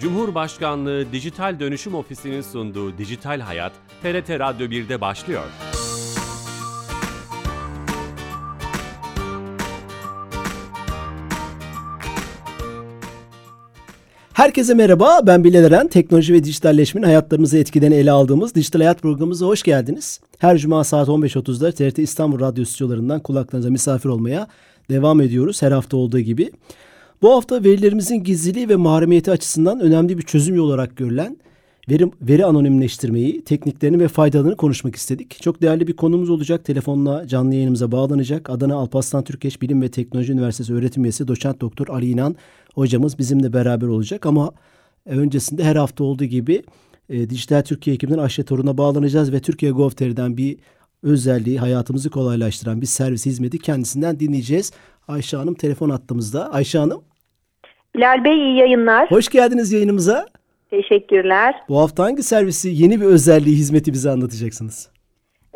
Cumhurbaşkanlığı Dijital Dönüşüm Ofisi'nin sunduğu Dijital Hayat, TRT Radyo 1'de başlıyor. Herkese merhaba, ben Bilal Eren. Teknoloji ve dijitalleşmenin hayatlarımızı etkiden ele aldığımız Dijital Hayat programımıza hoş geldiniz. Her cuma saat 15.30'da TRT İstanbul Radyo stüdyolarından kulaklarınıza misafir olmaya devam ediyoruz her hafta olduğu gibi. Bu hafta verilerimizin gizliliği ve mahremiyeti açısından önemli bir çözüm yolu olarak görülen veri, veri anonimleştirmeyi, tekniklerini ve faydalarını konuşmak istedik. Çok değerli bir konumuz olacak. Telefonla canlı yayınımıza bağlanacak. Adana Alparslan Türkeş Bilim ve Teknoloji Üniversitesi öğretim üyesi doçent doktor Ali İnan hocamız bizimle beraber olacak. Ama öncesinde her hafta olduğu gibi e, Dijital Türkiye ekibinden Ayşe Torun'a bağlanacağız ve Türkiye Gov.tr'den bir özelliği hayatımızı kolaylaştıran bir servis hizmeti kendisinden dinleyeceğiz. Ayşe Hanım telefon attığımızda. Ayşe Hanım. Bilal Bey iyi yayınlar. Hoş geldiniz yayınımıza. Teşekkürler. Bu hafta hangi servisi, yeni bir özelliği, hizmeti bize anlatacaksınız?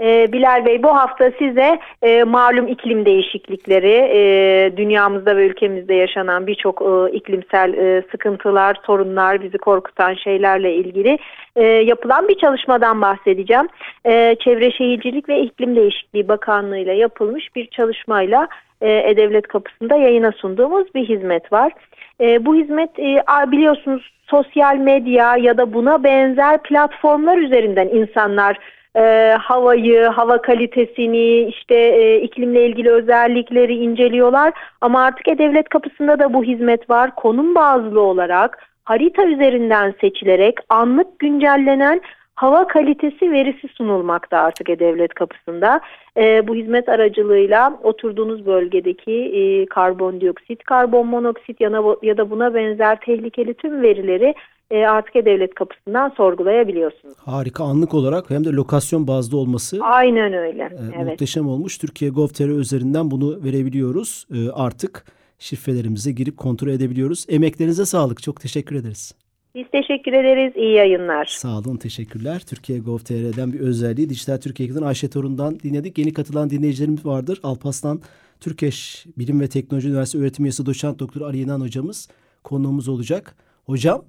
Ee, Bilal Bey bu hafta size e, malum iklim değişiklikleri, e, dünyamızda ve ülkemizde yaşanan birçok e, iklimsel e, sıkıntılar, sorunlar, bizi korkutan şeylerle ilgili e, yapılan bir çalışmadan bahsedeceğim. E, Çevre Şehircilik ve İklim Değişikliği Bakanlığı ile yapılmış bir çalışmayla e, E-Devlet kapısında yayına sunduğumuz bir hizmet var. E, bu hizmet e, biliyorsunuz sosyal medya ya da buna benzer platformlar üzerinden insanlar e, havayı, hava kalitesini, işte e, iklimle ilgili özellikleri inceliyorlar. Ama artık E-Devlet kapısında da bu hizmet var. Konum bazlı olarak harita üzerinden seçilerek anlık güncellenen hava kalitesi verisi sunulmakta artık E-Devlet kapısında. E, bu hizmet aracılığıyla oturduğunuz bölgedeki e, karbondioksit, karbon monoksit ya, ya da buna benzer tehlikeli tüm verileri e, artık E-Devlet kapısından sorgulayabiliyorsunuz. Harika anlık olarak hem de lokasyon bazlı olması. Aynen öyle. E, evet. Muhteşem olmuş. Türkiye Gov.tr üzerinden bunu verebiliyoruz. E, artık şifrelerimize girip kontrol edebiliyoruz. Emeklerinize sağlık. Çok teşekkür ederiz. Biz teşekkür ederiz. İyi yayınlar. Sağ olun. Teşekkürler. Türkiye Gov.tr'den bir özelliği Dijital Türkiye'den Ayşe Torun'dan dinledik. Yeni katılan dinleyicilerimiz vardır. Alpaslan Türkeş Bilim ve Teknoloji Üniversitesi öğretim üyesi doçent doktor Ali İnan hocamız konuğumuz olacak. Hocam.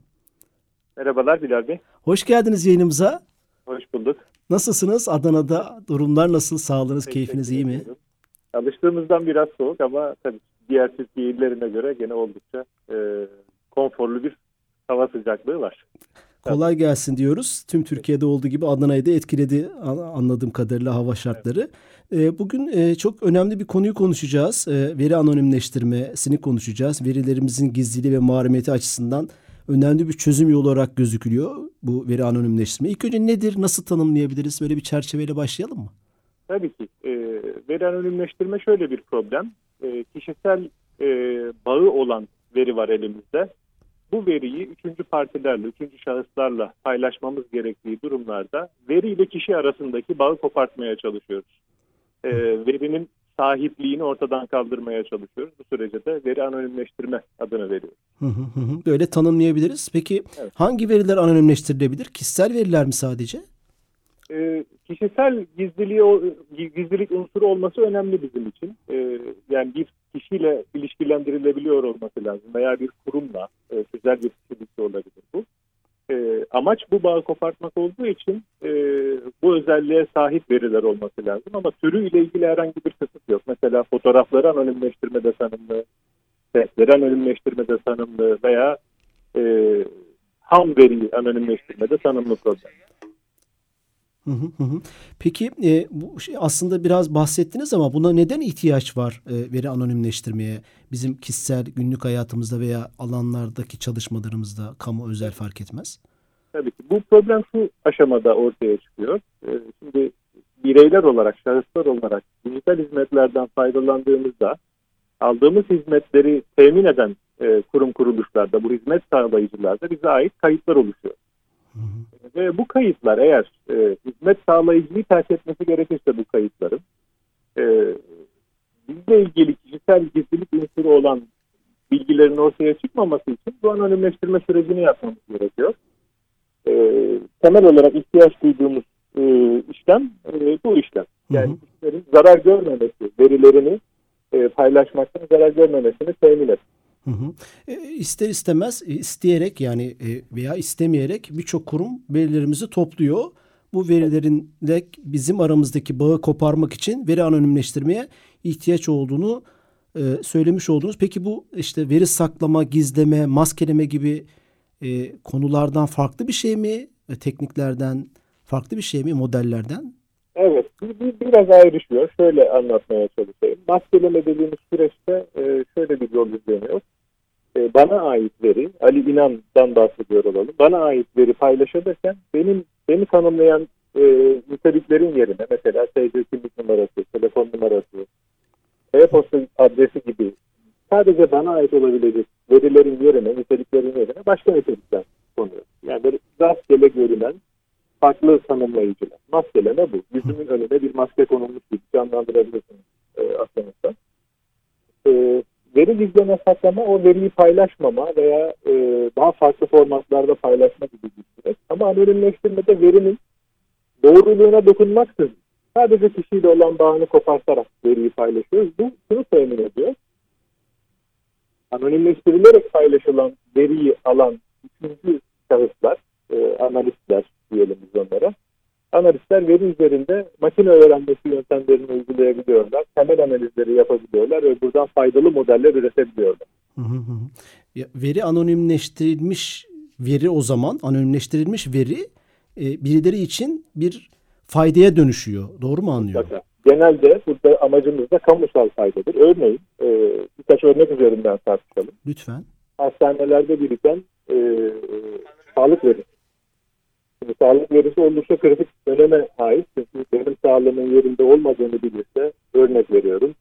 Merhabalar Bilal Bey. Hoş geldiniz yayınımıza. Hoş bulduk. Nasılsınız? Adana'da durumlar nasıl? Sağlığınız, keyfiniz iyi mi? Alıştığımızdan biraz soğuk ama tabii diğer Türkiye illerine göre gene oldukça e, konforlu bir hava sıcaklığı var. Kolay gelsin diyoruz. Tüm Türkiye'de olduğu gibi Adana'yı da etkiledi anladığım kadarıyla hava şartları. Evet. Bugün e, çok önemli bir konuyu konuşacağız. E, veri anonimleştirmesini konuşacağız. Verilerimizin gizliliği ve mahremiyeti açısından önemli bir çözüm yolu olarak gözüküyor bu veri anonimleştirme. İlk önce nedir, nasıl tanımlayabiliriz? Böyle bir çerçeveyle başlayalım mı? Tabii ki. E, veri anonimleştirme şöyle bir problem. E, kişisel e, bağı olan veri var elimizde bu veriyi üçüncü partilerle, üçüncü şahıslarla paylaşmamız gerektiği durumlarda veri ile kişi arasındaki bağı kopartmaya çalışıyoruz. E, verinin sahipliğini ortadan kaldırmaya çalışıyoruz. Bu sürece de veri anonimleştirme adını veriyoruz. Böyle tanımlayabiliriz. Peki evet. hangi veriler anonimleştirilebilir? Kişisel veriler mi sadece? E, kişisel gizliliği, gizlilik unsuru olması önemli bizim için. E, yani bir kişiyle ilişkilendirilebiliyor olması lazım veya bir kurumla e, güzel bir kişilikte olabilir bu. E, amaç bu bağı kopartmak olduğu için e, bu özelliğe sahip veriler olması lazım ama türüyle ilgili herhangi bir kısıt yok. Mesela fotoğrafları anonimleştirmede tanımlı, sesleri anonimleştirmede tanımlı veya e, ham veriyi anonimleştirmede tanımlı problem. Peki e, bu şey aslında biraz bahsettiniz ama buna neden ihtiyaç var e, veri anonimleştirmeye? Bizim kişisel günlük hayatımızda veya alanlardaki çalışmalarımızda kamu özel fark etmez. Bu problem şu aşamada ortaya çıkıyor. E, şimdi bireyler olarak, şahıslar olarak dijital hizmetlerden faydalandığımızda aldığımız hizmetleri temin eden e, kurum kuruluşlarda, bu hizmet sağlayıcılarda bize ait kayıtlar oluşuyor. Ve bu kayıtlar eğer e, hizmet sağlayıcıyı terk etmesi gerekirse bu kayıtların e, bizle ilgili kişisel gizlilik unsuru olan bilgilerin ortaya çıkmaması için bu anonimleştirme sürecini yapmamız gerekiyor. E, temel olarak ihtiyaç duyduğumuz e, işlem e, bu işlem. Yani hı kişilerin zarar görmemesi, verilerini e, paylaşmaktan zarar görmemesini temin et. Hı hı. E, ister istemez e, isteyerek yani e, veya istemeyerek birçok kurum verilerimizi topluyor. Bu verilerinle bizim aramızdaki bağı koparmak için veri anonimleştirmeye ihtiyaç olduğunu e, söylemiş oldunuz. Peki bu işte veri saklama, gizleme, maskeleme gibi e, konulardan farklı bir şey mi? E, tekniklerden farklı bir şey mi? Modellerden? Evet, bir, bir, biraz ayrışıyor. Şöyle anlatmaya çalışayım. Maskeleme dediğimiz süreçte e, şöyle bir yol izleniyor. E, bana ait veri, Ali İnan'dan bahsediyor olalım. Bana ait veri paylaşılırken benim beni tanımlayan e, niteliklerin yerine mesela TC kimlik numarası, telefon numarası, e-posta adresi gibi sadece bana ait olabilecek verilerin yerine, niteliklerin yerine başka nitelikler konuyor. Yani böyle rastgele görülen farklı tanımlayıcılar. Maskeleme bu. Yüzümün önüne bir maske konulmuş gibi canlandırabilirsiniz e, aklınızda. E, veri gizleme saklama o veriyi paylaşmama veya e, daha farklı formatlarda paylaşma gibi bir süreç. Ama anonimleştirmede verinin doğruluğuna dokunmaksızın sadece kişiyle olan bağını kopartarak veriyi paylaşıyoruz. Bu şunu temin ediyor. Anonimleştirilerek paylaşılan veriyi alan üçüncü şahıslar, e, analistler diyelim biz onlara. Analistler veri üzerinde makine öğrenmesi yöntemlerini uygulayabiliyorlar. Temel analizleri yapabiliyorlar ve buradan faydalı modeller üretebiliyorlar. Hı hı hı. Ya, veri anonimleştirilmiş veri o zaman anonimleştirilmiş veri e, birileri için bir faydaya dönüşüyor. Doğru mu anlıyorum? Mutlaka. Genelde burada amacımız da kamusal faydadır. Örneğin e, birkaç örnek üzerinden tartışalım. Lütfen. Hastanelerde biriken e, e, sağlık verisi. Şimdi sağlık verisi oldukça kritik öneme ait. Çünkü benim sağlığımın yerinde olmadığını bilirse örnek veriyorum.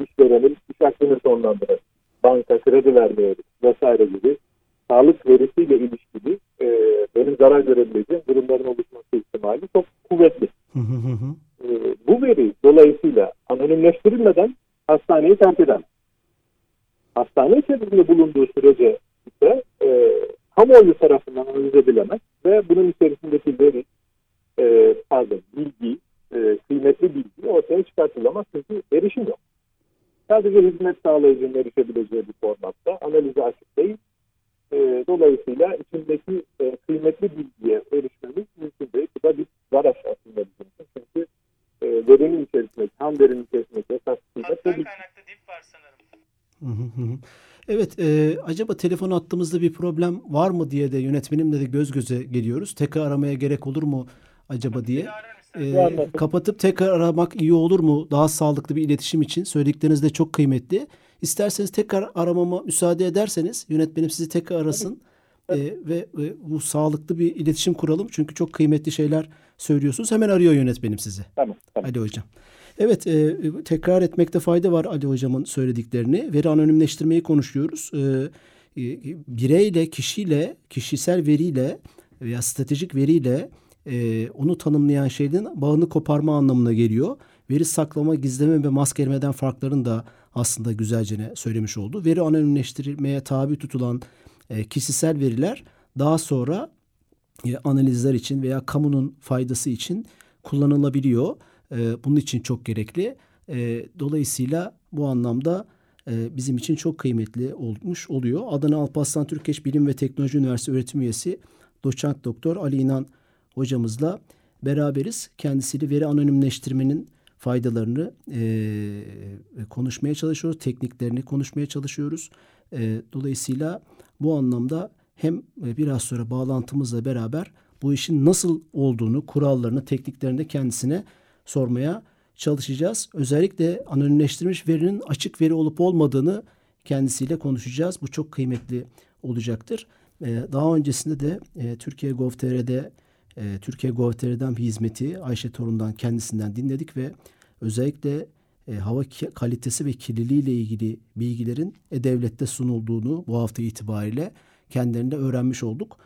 İşverenin iş hakkını sonlandırır. Banka kredi vermiyor vesaire gibi sağlık verisiyle ilişkili e, benim zarar görebileceğim durumların oluşması ihtimali çok kuvvetli. e, bu veri dolayısıyla anonimleştirilmeden hastaneyi terk eden. Hastane içerisinde bulunduğu sürece ise e, kamuoyu tarafından analiz edilemez ve bunun içerisindeki veri e, pardon bilgi, e, kıymetli bilgi ortaya çıkartılamaz çünkü erişim yok. Sadece hizmet sağlayıcının erişebileceği bir formatta analize açık değil. E, dolayısıyla içindeki e, kıymetli bilgiye erişmemiz mümkün değil. Bu da bir zar aslında bizim için. Çünkü e, verinin içerisindeki, ham verinin içerisindeki esas kıymet bilgi. Evet, e, acaba telefon attığımızda bir problem var mı diye de yönetmenimle de göz göze geliyoruz. Tekrar aramaya gerek olur mu acaba diye. E, kapatıp tekrar aramak iyi olur mu? Daha sağlıklı bir iletişim için. Söyledikleriniz de çok kıymetli. İsterseniz tekrar aramama müsaade ederseniz yönetmenim sizi tekrar arasın. E, ve, ve bu sağlıklı bir iletişim kuralım. Çünkü çok kıymetli şeyler söylüyorsunuz. Hemen arıyor yönetmenim sizi. Tamam, tamam. Ali Hocam. Evet, e, tekrar etmekte fayda var Ali Hocam'ın söylediklerini. Veri anonimleştirmeyi konuşuyoruz. E, e, bireyle, kişiyle, kişisel veriyle veya stratejik veriyle e, onu tanımlayan şeylerin bağını koparma anlamına geliyor. Veri saklama, gizleme ve maskelemeden farklarını da aslında güzelce söylemiş oldu. Veri anonimleştirilmeye tabi tutulan e, kişisel veriler daha sonra e, analizler için veya kamunun faydası için kullanılabiliyor. E, bunun için çok gerekli. E, dolayısıyla bu anlamda e, bizim için çok kıymetli olmuş oluyor. Adana Alparslan Türkeş Bilim ve Teknoloji Üniversitesi öğretim üyesi doçent doktor Ali İnan hocamızla beraberiz. Kendisiyle veri anonimleştirmenin faydalarını e, konuşmaya çalışıyoruz. Tekniklerini konuşmaya çalışıyoruz. E, dolayısıyla bu anlamda hem biraz sonra bağlantımızla beraber bu işin nasıl olduğunu, kurallarını, tekniklerini kendisine sormaya çalışacağız. Özellikle anonimleştirilmiş verinin açık veri olup olmadığını kendisiyle konuşacağız. Bu çok kıymetli olacaktır. Daha öncesinde de Türkiye Gov.tr'de Türkiye Gov.tr'den bir hizmeti Ayşe Torun'dan kendisinden dinledik ve özellikle hava kalitesi ve kirliliği ile ilgili bilgilerin e-devlette sunulduğunu bu hafta itibariyle kendilerinde öğrenmiş olduk.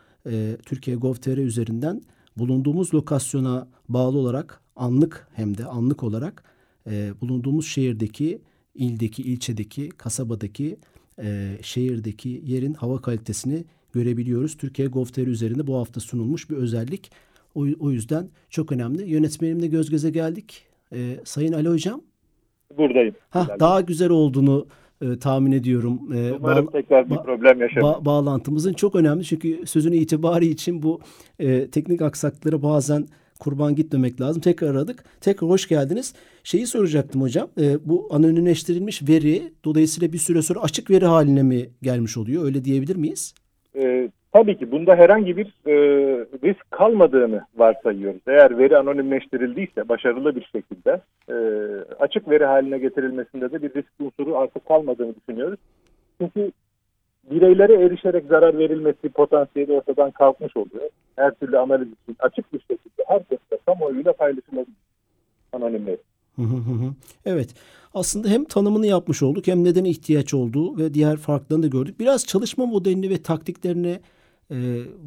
Türkiye Gov.tr üzerinden bulunduğumuz lokasyona bağlı olarak anlık hem de anlık olarak e, bulunduğumuz şehirdeki, ildeki, ilçedeki, kasabadaki, e, şehirdeki yerin hava kalitesini görebiliyoruz. Türkiye Gov.tr üzerinde bu hafta sunulmuş bir özellik. O, o yüzden çok önemli. Yönetmenimle göz göze geldik. E, Sayın Ali Hocam. Buradayım. Ha, daha güzel olduğunu e, tahmin ediyorum. E, Umarım ba- tekrar bir problem yaşamayız. Ba- bağlantımızın çok önemli çünkü sözün itibarı için bu e, teknik aksaklıklara bazen kurban gitmemek lazım. Tekrar aradık. Tekrar hoş geldiniz. Şeyi soracaktım hocam. E, bu anonimleştirilmiş veri dolayısıyla bir süre sonra açık veri haline mi gelmiş oluyor? Öyle diyebilir miyiz? E, tabii ki bunda herhangi bir e, risk kalmadığını varsayıyoruz. Eğer veri anonimleştirildiyse başarılı bir şekilde e, açık veri haline getirilmesinde de bir risk unsuru artık kalmadığını düşünüyoruz. Çünkü bireylere erişerek zarar verilmesi potansiyeli ortadan kalkmış oluyor. Her türlü analiz için açık bir şekilde herkesle kamuoyuyla paylaşılabilir anonimleri. evet. Aslında hem tanımını yapmış olduk hem neden ihtiyaç olduğu ve diğer farklarını da gördük. Biraz çalışma modelini ve taktiklerini e,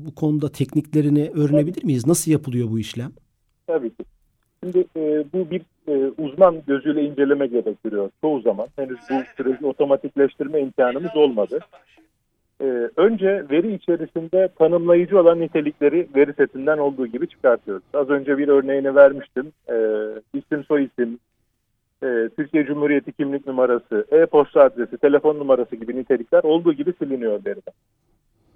bu konuda tekniklerini öğrenebilir miyiz? Nasıl yapılıyor bu işlem? Tabii ki. Şimdi e, bu bir e, uzman gözüyle inceleme gerektiriyor çoğu zaman. Henüz bu süreci otomatikleştirme imkanımız olmadı. E, önce veri içerisinde tanımlayıcı olan nitelikleri veri setinden olduğu gibi çıkartıyoruz. Az önce bir örneğini vermiştim. E, isim, soy isim, e, Türkiye Cumhuriyeti kimlik numarası, e-posta adresi, telefon numarası gibi nitelikler olduğu gibi siliniyor veriden.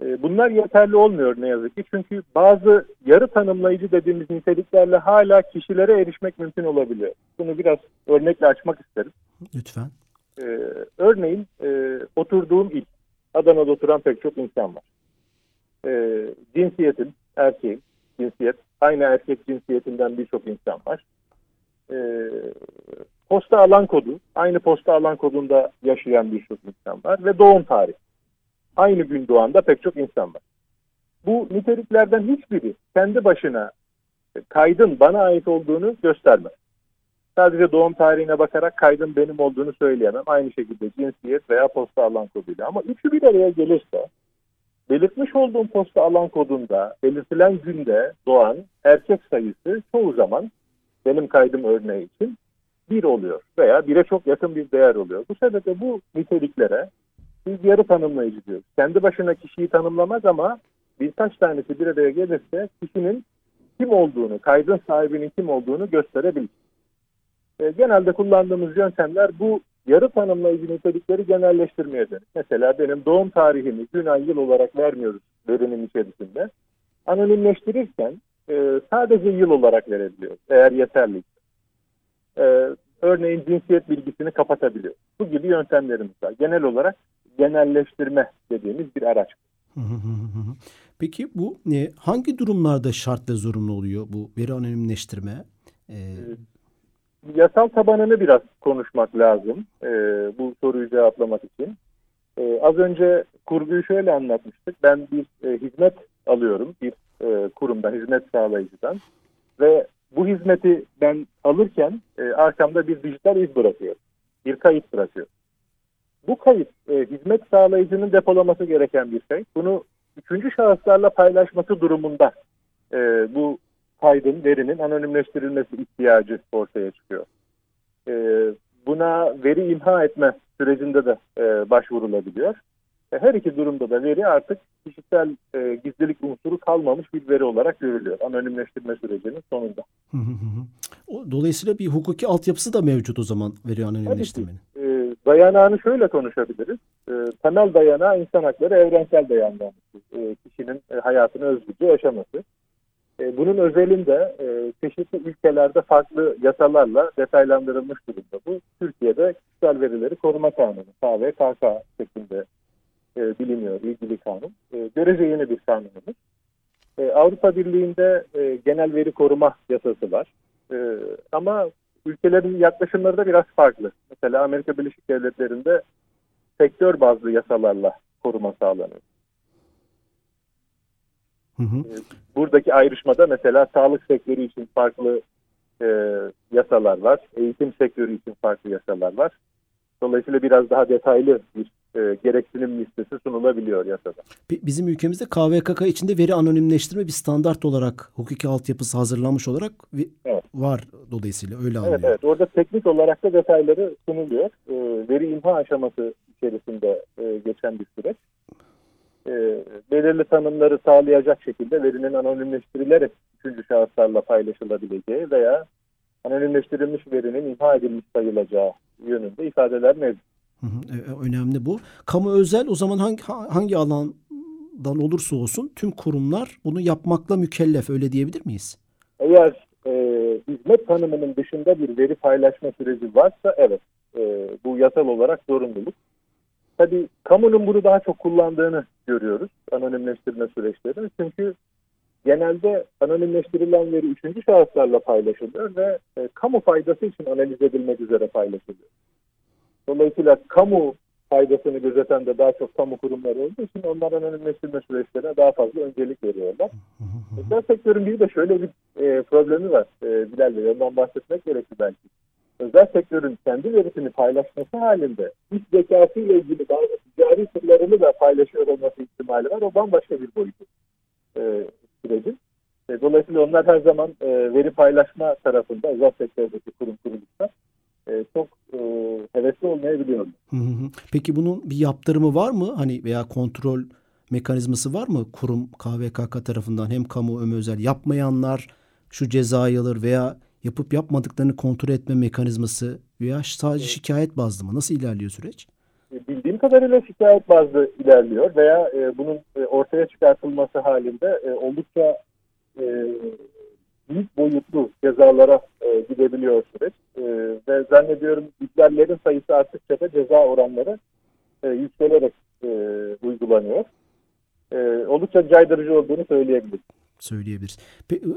E, bunlar yeterli olmuyor ne yazık ki. Çünkü bazı yarı tanımlayıcı dediğimiz niteliklerle hala kişilere erişmek mümkün olabiliyor. Bunu biraz örnekle açmak isterim. Lütfen. E, örneğin e, oturduğum il, Adana'da oturan pek çok insan var. E, cinsiyetim, erkeğim, cinsiyet, aynı erkek cinsiyetinden birçok insan var. E, posta alan kodu, aynı posta alan kodunda yaşayan birçok insan var ve doğum tarihi. Aynı gün doğan da pek çok insan var. Bu niteliklerden hiçbiri kendi başına kaydın bana ait olduğunu göstermez. Sadece doğum tarihine bakarak kaydın benim olduğunu söyleyemem. Aynı şekilde cinsiyet veya posta alan koduyla. Ama üçü bir araya gelirse belirtmiş olduğum posta alan kodunda belirtilen günde doğan erkek sayısı çoğu zaman benim kaydım örneği için bir oluyor veya bire çok yakın bir değer oluyor. Bu sebeple bu niteliklere biz yarı tanımlayıcı diyoruz. Kendi başına kişiyi tanımlamaz ama birkaç tanesi bir araya gelirse kişinin kim olduğunu, kaydın sahibinin kim olduğunu gösterebilir. E, genelde kullandığımız yöntemler bu yarı tanımlayıcı nitelikleri genelleştirmeye dönük. Mesela benim doğum tarihimi gün ay yıl olarak vermiyoruz verinin içerisinde. Anonimleştirirken e, sadece yıl olarak verebiliyoruz eğer yeterli. E, örneğin cinsiyet bilgisini kapatabiliyor. Bu gibi yöntemlerimiz var. Genel olarak genelleştirme dediğimiz bir araç. Peki bu e, hangi durumlarda şart ve zorunlu oluyor bu veri anonimleştirme? Ee, yasal tabanını biraz konuşmak lazım e, bu soruyu cevaplamak için. E, az önce kurguyu şöyle anlatmıştık. Ben bir e, hizmet alıyorum bir e, kurumdan, hizmet sağlayıcıdan ve bu hizmeti ben alırken e, arkamda bir dijital iz bırakıyor, bir kayıt bırakıyor. Bu kayıt e, hizmet sağlayıcının depolaması gereken bir şey. Bunu üçüncü şahıslarla paylaşması durumunda e, bu kaydın, verinin anonimleştirilmesi ihtiyacı ortaya çıkıyor. E, buna veri imha etme sürecinde de e, başvurulabiliyor. E, her iki durumda da veri artık kişisel e, gizlilik unsuru kalmamış bir veri olarak görülüyor. Anonimleştirme sürecinin sonunda. Dolayısıyla bir hukuki altyapısı da mevcut o zaman veri anonimleştirmenin. E, dayanağını şöyle konuşabiliriz. E, temel dayanağı insan hakları evrensel dayanağı. E, kişinin e, hayatını özgürce yaşaması. E, bunun özelinde e, çeşitli ülkelerde farklı yasalarla detaylandırılmış durumda. Bu Türkiye'de kişisel verileri koruma kanunu, KVKK şeklinde e, biliniyor ilgili kanun. E, görece yeni bir kanunumuz. E, Avrupa Birliği'nde e, genel veri koruma yasası var. E, ama ülkelerin yaklaşımları da biraz farklı. Mesela Amerika Birleşik Devletleri'nde sektör bazlı yasalarla koruma sağlanıyor. Hı hı. E, buradaki ayrışmada mesela sağlık sektörü için farklı e, yasalar var. Eğitim sektörü için farklı yasalar var. Dolayısıyla biraz daha detaylı bir e, gereksinim listesi sunulabiliyor yasada. Bizim ülkemizde KVKK içinde veri anonimleştirme bir standart olarak hukuki altyapısı hazırlanmış olarak evet. var dolayısıyla öyle anlıyorum. Evet, evet orada teknik olarak da detayları sunuluyor. E, veri imha aşaması içerisinde e, geçen bir süreç. E, belirli tanımları sağlayacak şekilde verinin anonimleştirilerek üçüncü şahıslarla paylaşılabileceği veya anonimleştirilmiş verinin imha edilmiş sayılacağı yönünde ifadeler mevcut. Hı, e, önemli bu. Kamu özel o zaman hangi hangi alandan olursa olsun tüm kurumlar bunu yapmakla mükellef öyle diyebilir miyiz? Eğer e, hizmet tanımının dışında bir veri paylaşma süreci varsa evet e, bu yasal olarak zorunluluk. Tabii kamunun bunu daha çok kullandığını görüyoruz anonimleştirme süreçleri. Çünkü genelde anonimleştirilen veri üçüncü şahıslarla paylaşılıyor ve e, kamu faydası için analiz edilmek üzere paylaşılıyor. Dolayısıyla kamu faydasını gözeten de daha çok kamu kurumları olduğu için onlar anonimleştirme süreçlerine daha fazla öncelik veriyorlar. Özel sektörün bir de şöyle bir e, problemi var e, Bilal Bey, ondan bahsetmek gerekli belki. Özel sektörün kendi verisini paylaşması halinde iş zekası ile ilgili bazı ticari sırlarını da paylaşıyor olması ihtimali var. O bambaşka bir boyutu e, sürecin. E, dolayısıyla onlar her zaman e, veri paylaşma tarafında özel sektördeki kurum kuruluşlar hevesli olmayabiliyorlar. Peki bunun bir yaptırımı var mı? Hani veya kontrol mekanizması var mı kurum KVKK tarafından hem kamu hem özel yapmayanlar şu cezayı alır veya yapıp yapmadıklarını kontrol etme mekanizması veya sadece şikayet bazlı mı? Nasıl ilerliyor süreç? E, bildiğim kadarıyla şikayet bazlı ilerliyor veya e, bunun e, ortaya çıkartılması halinde e, oldukça e, büyük boyutlu cezalara e, gidebiliyor süreç. E, ve zannediyorum ihlallerin sayısı arttıkça da ceza oranları e, yükselerek e, uygulanıyor. E, oldukça caydırıcı olduğunu söyleyebiliriz söyleyebiliriz.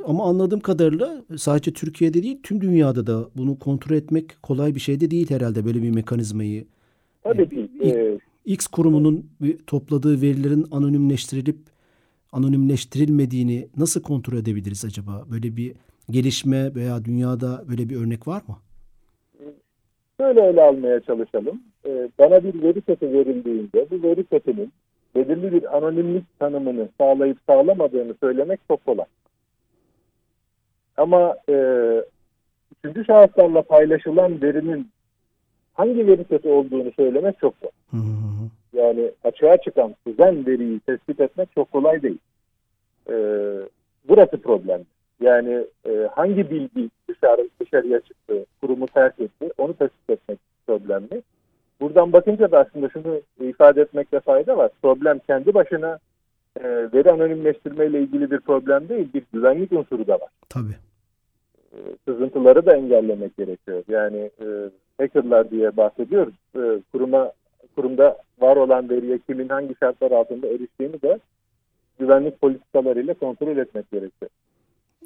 Ama anladığım kadarıyla sadece Türkiye'de değil tüm dünyada da bunu kontrol etmek kolay bir şey de değil herhalde böyle bir mekanizmayı. Tabii ki. Ee, X kurumunun topladığı verilerin anonimleştirilip anonimleştirilmediğini nasıl kontrol edebiliriz acaba? Böyle bir gelişme veya dünyada böyle bir örnek var mı? Şöyle ele almaya çalışalım. Ee, bana bir veri seti verildiğinde bu veri setinin belirli bir anonimlik tanımını sağlayıp sağlamadığını söylemek çok kolay. Ama e, üçüncü şahıslarla paylaşılan verinin hangi veri seti olduğunu söylemek çok zor. Yani açığa çıkan kuzen veriyi tespit etmek çok kolay değil. E, burası problem. Yani e, hangi bilgi dışarı, dışarıya çıktı, kurumu terk etti onu tespit etmek problemli. Buradan bakınca da aslında şunu ifade etmekte fayda var. Problem kendi başına e, veri anonimleştirme ile ilgili bir problem değil, bir güvenlik unsuru da var. Tabii. E, sızıntıları da engellemek gerekiyor. Yani e, hackerlar diye bahsediyoruz. E, kuruma kurumda var olan veriye kimin hangi şartlar altında eriştiğini de güvenlik politikalarıyla kontrol etmek gerekiyor.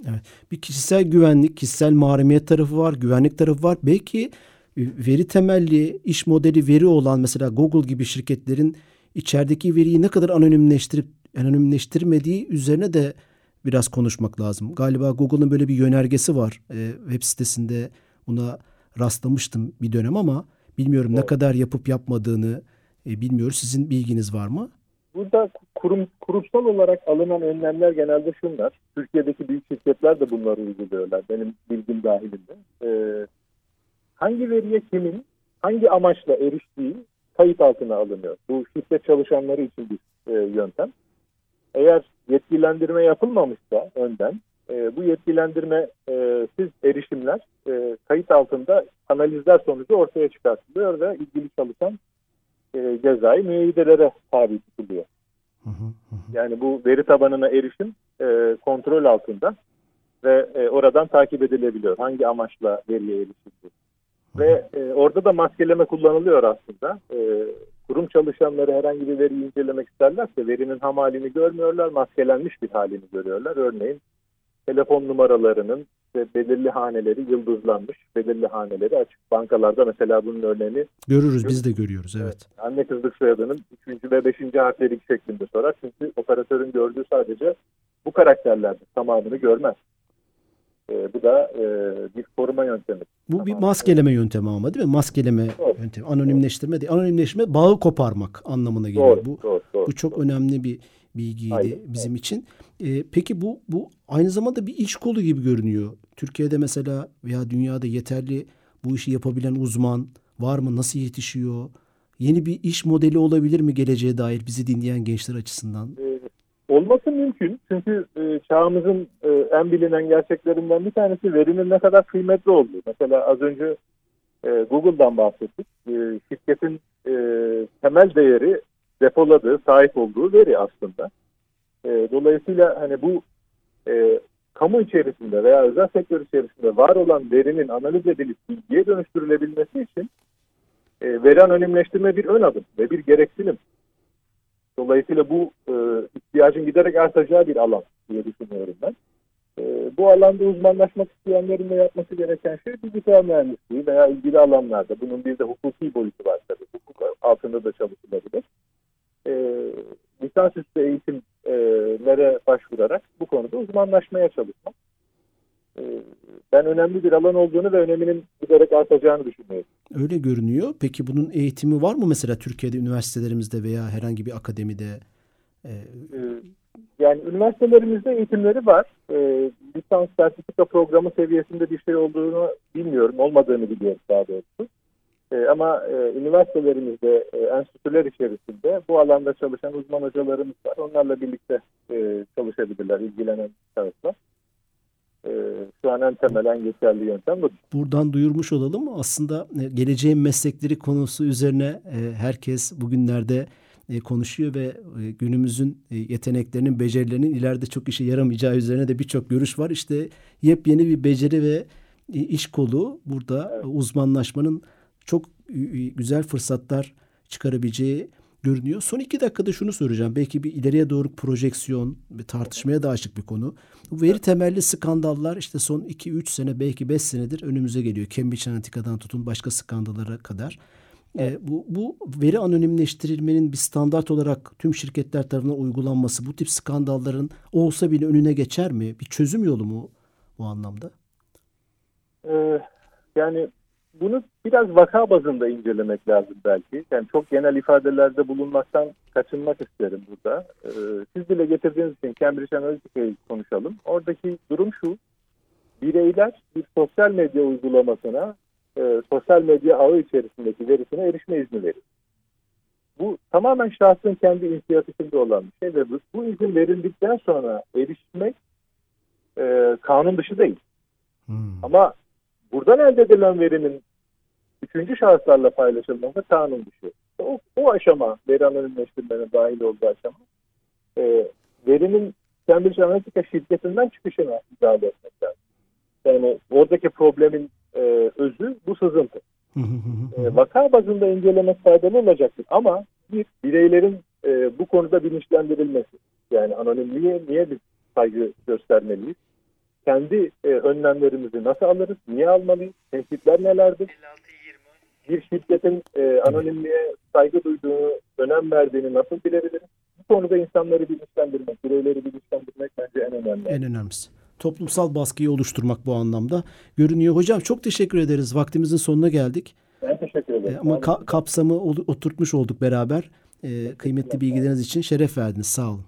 Evet. Bir kişisel güvenlik, kişisel mahremiyet tarafı var, güvenlik tarafı var. Belki veri temelli iş modeli veri olan mesela Google gibi şirketlerin içerideki veriyi ne kadar anonimleştirip anonimleştirmediği üzerine de biraz konuşmak lazım. Galiba Google'ın böyle bir yönergesi var. E, web sitesinde buna rastlamıştım bir dönem ama bilmiyorum evet. ne kadar yapıp yapmadığını e, bilmiyoruz. Sizin bilginiz var mı? Burada kurum, kurumsal olarak alınan önlemler genelde şunlar. Türkiye'deki büyük şirketler de bunları uyguluyorlar. Benim bilgim dahilinde. Ee, hangi veriye kimin hangi amaçla eriştiği kayıt altına alınıyor. Bu şirket çalışanları için bir e, yöntem. Eğer yetkilendirme yapılmamışsa önden e, bu yetkilendirme e, siz erişimler e, kayıt altında analizler sonucu ortaya çıkartılıyor ve ilgili çalışan e, cezai müeyyidelere tabi tutuluyor. Yani bu veri tabanına erişim e, kontrol altında ve e, oradan takip edilebiliyor. Hangi amaçla veriye erişildi ve e, orada da maskeleme kullanılıyor aslında. E, kurum çalışanları herhangi bir veriyi incelemek isterlerse verinin ham halini görmüyorlar, maskelenmiş bir halini görüyorlar. Örneğin telefon numaralarının işte belirli haneleri yıldızlanmış, belirli haneleri açık. Bankalarda mesela bunun örneğini görürüz, biz de görüyoruz evet. evet. Anne kızlık soyadının 3. ve 5. harfleri şeklinde sorar. Çünkü operatörün gördüğü sadece bu karakterlerdir. Tamamını görmez. E, bu da e, bir koruma yöntemi. Bu bir maskeleme yöntemi ama değil mi? Maskeleme doğru. yöntemi. Anonimleştirme değil. Anonimleşme bağı koparmak anlamına geliyor. Doğru, bu doğru, doğru, bu çok doğru. önemli bir bilgiydi Aynen. bizim evet. için. E, peki bu bu aynı zamanda bir iş kolu gibi görünüyor. Türkiye'de mesela veya dünyada yeterli bu işi yapabilen uzman var mı? Nasıl yetişiyor? Yeni bir iş modeli olabilir mi geleceğe dair bizi dinleyen gençler açısından? Olması mümkün çünkü e, çağımızın e, en bilinen gerçeklerinden bir tanesi verinin ne kadar kıymetli olduğu. Mesela az önce e, Google'dan bahsettik. E, şirketin e, temel değeri depoladığı, sahip olduğu veri aslında. E, dolayısıyla hani bu e, kamu içerisinde veya özel sektör içerisinde var olan verinin analiz edilip bilgiye dönüştürülebilmesi için e, veri anonimleştirme bir ön adım ve bir gereksinim. Dolayısıyla bu e, ihtiyacın giderek artacağı bir alan diye düşünüyorum ben. E, bu alanda uzmanlaşmak isteyenlerin de yapması gereken şey bilgisayar mühendisliği veya ilgili alanlarda. Bunun bir de hukuki boyutu var tabii. Hukuk altında da çalışılabilir. E, lisansüstü eğitimlere başvurarak bu konuda uzmanlaşmaya çalışmak. E, ben önemli bir alan olduğunu ve öneminin giderek artacağını düşünüyorum. Öyle görünüyor. Peki bunun eğitimi var mı mesela Türkiye'de üniversitelerimizde veya herhangi bir akademide? Ee, yani üniversitelerimizde eğitimleri var. Ee, lisans sertifika programı seviyesinde bir şey olduğunu bilmiyorum. Olmadığını biliyorum daha doğrusu. Ee, ama e, üniversitelerimizde, e, enstitüler içerisinde bu alanda çalışan uzman hocalarımız var. Onlarla birlikte e, çalışabilirler, ilgilenen şahıslar. Ee, şu an en temel, en geçerli yöntem bu. Buradan duyurmuş olalım. Aslında e, geleceğin meslekleri konusu üzerine e, herkes bugünlerde e, konuşuyor ve günümüzün yeteneklerinin, becerilerinin ileride çok işe yaramayacağı üzerine de birçok görüş var. İşte yepyeni bir beceri ve iş kolu burada evet. uzmanlaşmanın çok güzel fırsatlar çıkarabileceği görünüyor. Son iki dakikada şunu soracağım. Belki bir ileriye doğru projeksiyon ve tartışmaya da açık bir konu. Bu veri temelli skandallar işte son 2-3 sene belki 5 senedir önümüze geliyor. Cambridge Analytica'dan tutun başka skandallara kadar. E, bu, bu veri anonimleştirilmenin bir standart olarak tüm şirketler tarafından uygulanması bu tip skandalların olsa bile önüne geçer mi? Bir çözüm yolu mu bu anlamda? Ee, yani bunu biraz vaka bazında incelemek lazım belki. Yani çok genel ifadelerde bulunmaktan kaçınmak isterim burada. Ee, siz dile getirdiğiniz için Cambridge Analytica'yı konuşalım. Oradaki durum şu. Bireyler bir sosyal medya uygulamasına, e, sosyal medya ağı içerisindeki verisine erişme izni verir. Bu tamamen şahsın kendi inisiyatifinde olan bir şey ve bu, bu izin verildikten sonra erişmek e, kanun dışı değil. Hmm. Ama buradan elde edilen verinin üçüncü şahıslarla paylaşılması kanun dışı. O, o aşama veri anonimleştirmenin dahil olduğu aşama e, verinin Cambridge Analytica şirketinden çıkışına müdahale etmek lazım. Yani oradaki problemin e, özü bu sızıntı. e, vaka bazında incelemek faydalı olacaktır ama bir bireylerin e, bu konuda bilinçlendirilmesi. Yani anonimliğe niye biz saygı göstermeliyiz? kendi e, önlemlerimizi nasıl alırız, niye almalıyız, tehditler nelerdir? Bir şirketin e, anonimliğe saygı duyduğunu, önem verdiğini nasıl bilebiliriz? Bu konuda insanları bilinçlendirmek, bireyleri bilinçlendirmek bence en önemli. En önemlisi. Toplumsal baskıyı oluşturmak bu anlamda görünüyor. Hocam çok teşekkür ederiz. Vaktimizin sonuna geldik. Ben teşekkür ederim. E, ama ka- kapsamı oturtmuş olduk beraber. E, kıymetli bilgileriniz için şeref verdiniz. Sağ olun.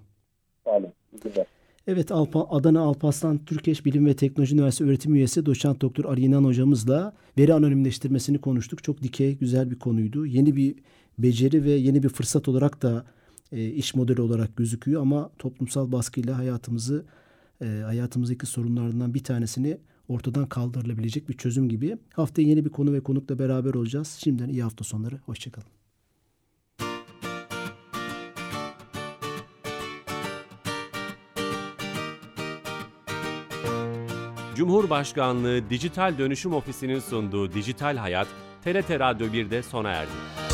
Sağ olun. Güzel. Evet Alpa, Adana Alparslan Türkeş Bilim ve Teknoloji Üniversitesi öğretim üyesi doçent doktor Ali İnan hocamızla veri anonimleştirmesini konuştuk. Çok dikey, güzel bir konuydu. Yeni bir beceri ve yeni bir fırsat olarak da e, iş modeli olarak gözüküyor ama toplumsal baskıyla hayatımızı e, hayatımızdaki sorunlardan bir tanesini ortadan kaldırılabilecek bir çözüm gibi. Haftaya yeni bir konu ve konukla beraber olacağız. Şimdiden iyi hafta sonları. Hoşçakalın. Cumhurbaşkanlığı Dijital Dönüşüm Ofisi'nin sunduğu Dijital Hayat, TRT Radyo 1'de sona erdi.